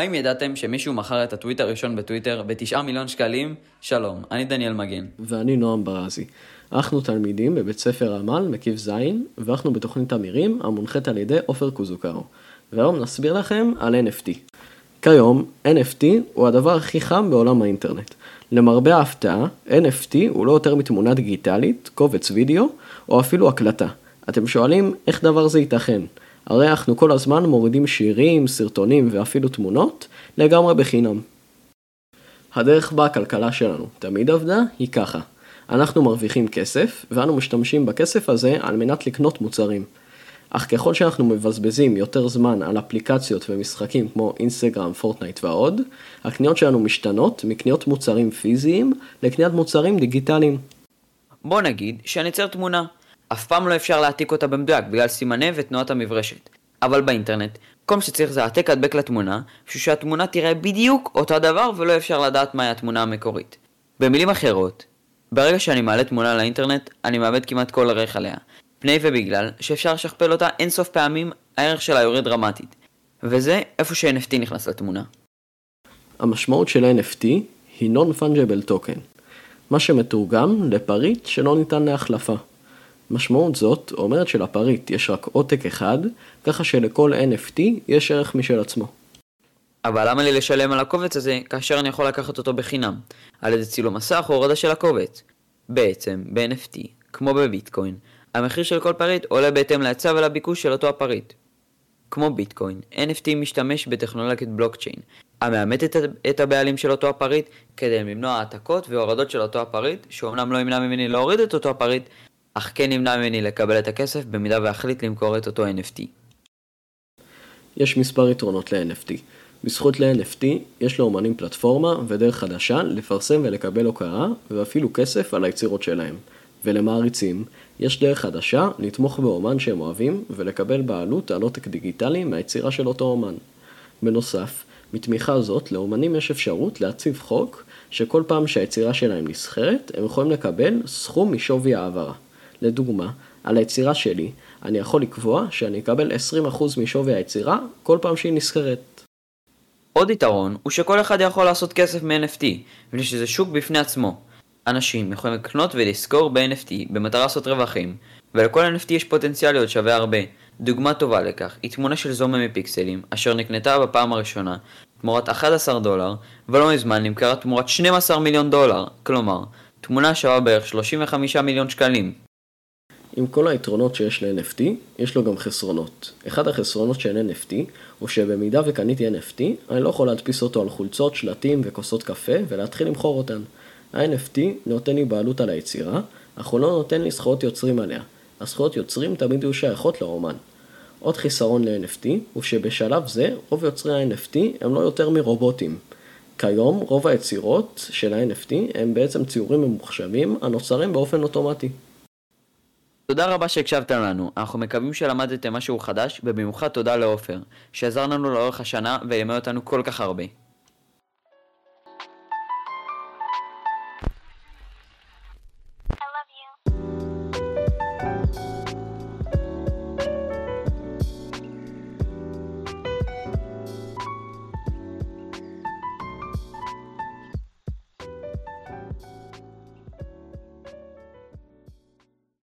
האם ידעתם שמישהו מכר את הטוויט הראשון בטוויטר ב-9 מיליון שקלים? שלום, אני דניאל מגן. ואני נועם ברזי. אנחנו תלמידים בבית ספר עמל, מקיף ז', ואנחנו בתוכנית אמירים, המונחית על ידי עופר קוזוקרו. והיום נסביר לכם על NFT. כיום, NFT הוא הדבר הכי חם בעולם האינטרנט. למרבה ההפתעה, NFT הוא לא יותר מתמונה דיגיטלית, קובץ וידאו, או אפילו הקלטה. אתם שואלים איך דבר זה ייתכן? הרי אנחנו כל הזמן מורידים שירים, סרטונים ואפילו תמונות לגמרי בחינם. הדרך בה הכלכלה שלנו תמיד עבדה היא ככה. אנחנו מרוויחים כסף, ואנו משתמשים בכסף הזה על מנת לקנות מוצרים. אך ככל שאנחנו מבזבזים יותר זמן על אפליקציות ומשחקים כמו אינסטגרם, פורטנייט ועוד, הקניות שלנו משתנות מקניות מוצרים פיזיים לקניית מוצרים דיגיטליים. בוא נגיד שאני צייר תמונה. אף פעם לא אפשר להעתיק אותה במדויק בגלל סימני ותנועת המברשת. אבל באינטרנט, כל מה שצריך זה העתק הדבק לתמונה, בשביל שהתמונה תראה בדיוק אותו דבר ולא אפשר לדעת מהי התמונה המקורית. במילים אחרות, ברגע שאני מעלה תמונה לאינטרנט, אני מאבד כמעט כל ערך עליה. פני ובגלל שאפשר לשכפל אותה אינסוף פעמים, הערך שלה יורד דרמטית. וזה איפה ש-NFT נכנס לתמונה. המשמעות של NFT היא Non-Fungible Token, מה שמתורגם לפריט שלא ניתן להחלפה. משמעות זאת אומרת שלפריט יש רק עותק אחד, ככה שלכל NFT יש ערך משל עצמו. אבל למה לי לשלם על הקובץ הזה כאשר אני יכול לקחת אותו בחינם? על ידי צילום מסך או הורדה של הקובץ? בעצם, ב-NFT, כמו בביטקוין, המחיר של כל פריט עולה בהתאם להיצע ולביקוש של אותו הפריט. כמו ביטקוין, NFT משתמש בטכנולוגיית בלוקצ'יין, המאמת את הבעלים של אותו הפריט כדי למנוע העתקות והורדות של אותו הפריט, שאומנם לא ימנע ממני להוריד את אותו הפריט, אך כן ימנע ממני לקבל את הכסף במידה ואחליט למכור את אותו NFT. יש מספר יתרונות ל-NFT. בזכות ל-NFT יש לאומנים פלטפורמה ודרך חדשה לפרסם ולקבל הוקרה ואפילו כסף על היצירות שלהם. ולמעריצים, יש דרך חדשה לתמוך באומן שהם אוהבים ולקבל בעלות על עותק דיגיטלי מהיצירה של אותו אומן. בנוסף, מתמיכה זאת לאומנים יש אפשרות להציב חוק שכל פעם שהיצירה שלהם נסחרת, הם יכולים לקבל סכום משווי העברה. לדוגמה, על היצירה שלי, אני יכול לקבוע שאני אקבל 20% משווי היצירה כל פעם שהיא נסחרת. עוד יתרון הוא שכל אחד יכול לעשות כסף מ-NFT, ושזה שוק בפני עצמו. אנשים יכולים לקנות ולשכור ב-NFT במטרה לעשות רווחים, ולכל NFT יש פוטנציאל להיות שווה הרבה. דוגמה טובה לכך היא תמונה של זומה מפיקסלים, אשר נקנתה בפעם הראשונה תמורת 11 דולר, ולא מזמן נמכרה תמורת 12 מיליון דולר, כלומר, תמונה שווה בערך 35 מיליון שקלים. עם כל היתרונות שיש ל-NFT, יש לו גם חסרונות. אחד החסרונות של NFT הוא שבמידה וקניתי NFT, אני לא יכול להדפיס אותו על חולצות, שלטים וכוסות קפה ולהתחיל למכור אותן. ה-NFT נותן לי בעלות על היצירה, אך הוא לא נותן לי זכויות יוצרים עליה. הזכויות יוצרים תמיד יהיו שייכות לאומן. עוד חיסרון ל-NFT הוא שבשלב זה רוב יוצרי ה-NFT הם לא יותר מרובוטים. כיום רוב היצירות של ה-NFT הם בעצם ציורים ממוחשבים הנוצרים באופן אוטומטי. תודה רבה שהקשבתם לנו, אנחנו מקווים שלמדתם משהו חדש, ובמיוחד תודה לעופר, שעזר לנו לאורך השנה ולימד אותנו כל כך הרבה.